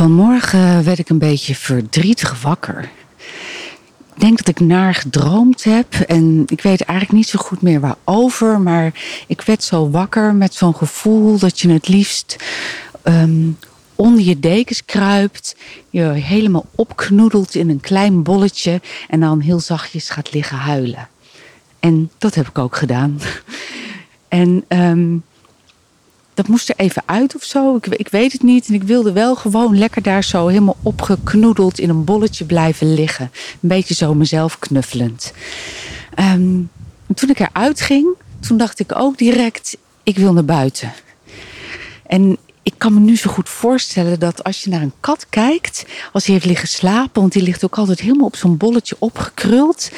Vanmorgen werd ik een beetje verdrietig wakker. Ik denk dat ik naar gedroomd heb en ik weet eigenlijk niet zo goed meer waarover, maar ik werd zo wakker met zo'n gevoel dat je het liefst ehm, onder je dekens kruipt, je helemaal opknoedelt in een klein bolletje en dan heel zachtjes gaat liggen huilen. En dat heb ik ook gedaan. En um, dat moest er even uit of zo. Ik, ik, weet het niet. En ik wilde wel gewoon lekker daar zo helemaal opgeknoedeld in een bolletje blijven liggen. Een beetje zo mezelf knuffelend. Um, toen ik eruit ging, toen dacht ik ook direct, ik wil naar buiten. En kan me nu zo goed voorstellen dat als je naar een kat kijkt, als hij heeft liggen slapen, want die ligt ook altijd helemaal op zo'n bolletje opgekruld.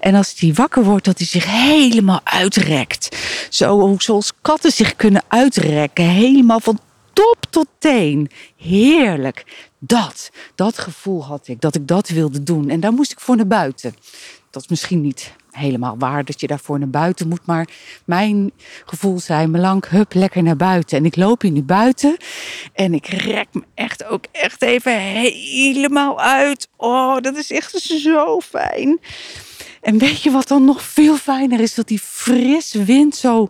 En als die wakker wordt, dat hij zich helemaal uitrekt. Zo, zoals katten zich kunnen uitrekken, helemaal van top tot teen. Heerlijk. Dat, dat gevoel had ik, dat ik dat wilde doen. En daar moest ik voor naar buiten. Dat is misschien niet helemaal waar dat je daarvoor naar buiten moet. Maar mijn gevoel zei me lang, hup, lekker naar buiten. En ik loop hier nu buiten en ik rek me echt ook echt even helemaal uit. Oh, dat is echt zo fijn. En weet je wat dan nog veel fijner is? Dat die frisse wind zo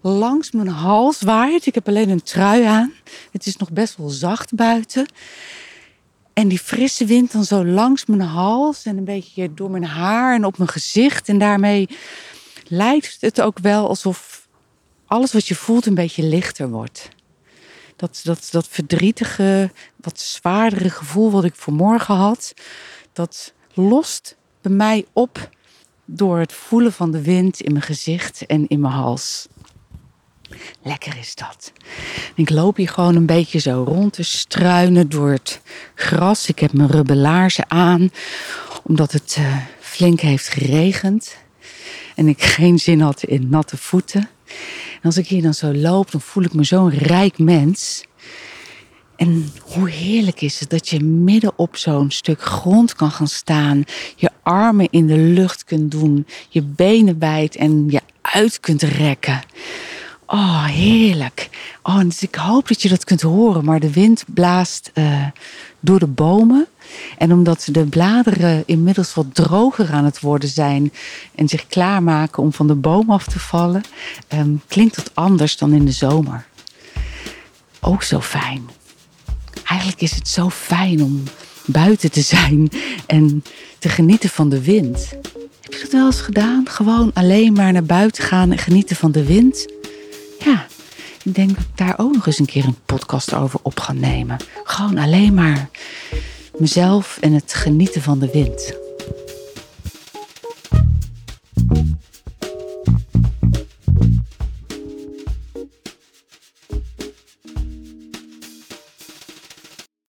langs mijn hals waait. Ik heb alleen een trui aan. Het is nog best wel zacht buiten. En die frisse wind dan zo langs mijn hals en een beetje door mijn haar en op mijn gezicht. En daarmee lijkt het ook wel alsof alles wat je voelt een beetje lichter wordt. Dat, dat, dat verdrietige, wat zwaardere gevoel wat ik vanmorgen had, dat lost bij mij op door het voelen van de wind in mijn gezicht en in mijn hals. Lekker is dat. Ik loop hier gewoon een beetje zo rond te struinen door het gras. Ik heb mijn rubbelaarzen aan, omdat het uh, flink heeft geregend. En ik geen zin had in natte voeten. En als ik hier dan zo loop, dan voel ik me zo'n rijk mens. En hoe heerlijk is het dat je midden op zo'n stuk grond kan gaan staan, je armen in de lucht kunt doen, je benen wijd en je uit kunt rekken. Oh, heerlijk. Oh, dus ik hoop dat je dat kunt horen, maar de wind blaast uh, door de bomen. En omdat de bladeren inmiddels wat droger aan het worden zijn en zich klaarmaken om van de boom af te vallen, um, klinkt dat anders dan in de zomer. Ook zo fijn. Eigenlijk is het zo fijn om buiten te zijn en te genieten van de wind. Heb je dat wel eens gedaan? Gewoon alleen maar naar buiten gaan en genieten van de wind? Ik denk dat ik daar ook nog eens een keer een podcast over op ga nemen. Gewoon alleen maar mezelf en het genieten van de wind.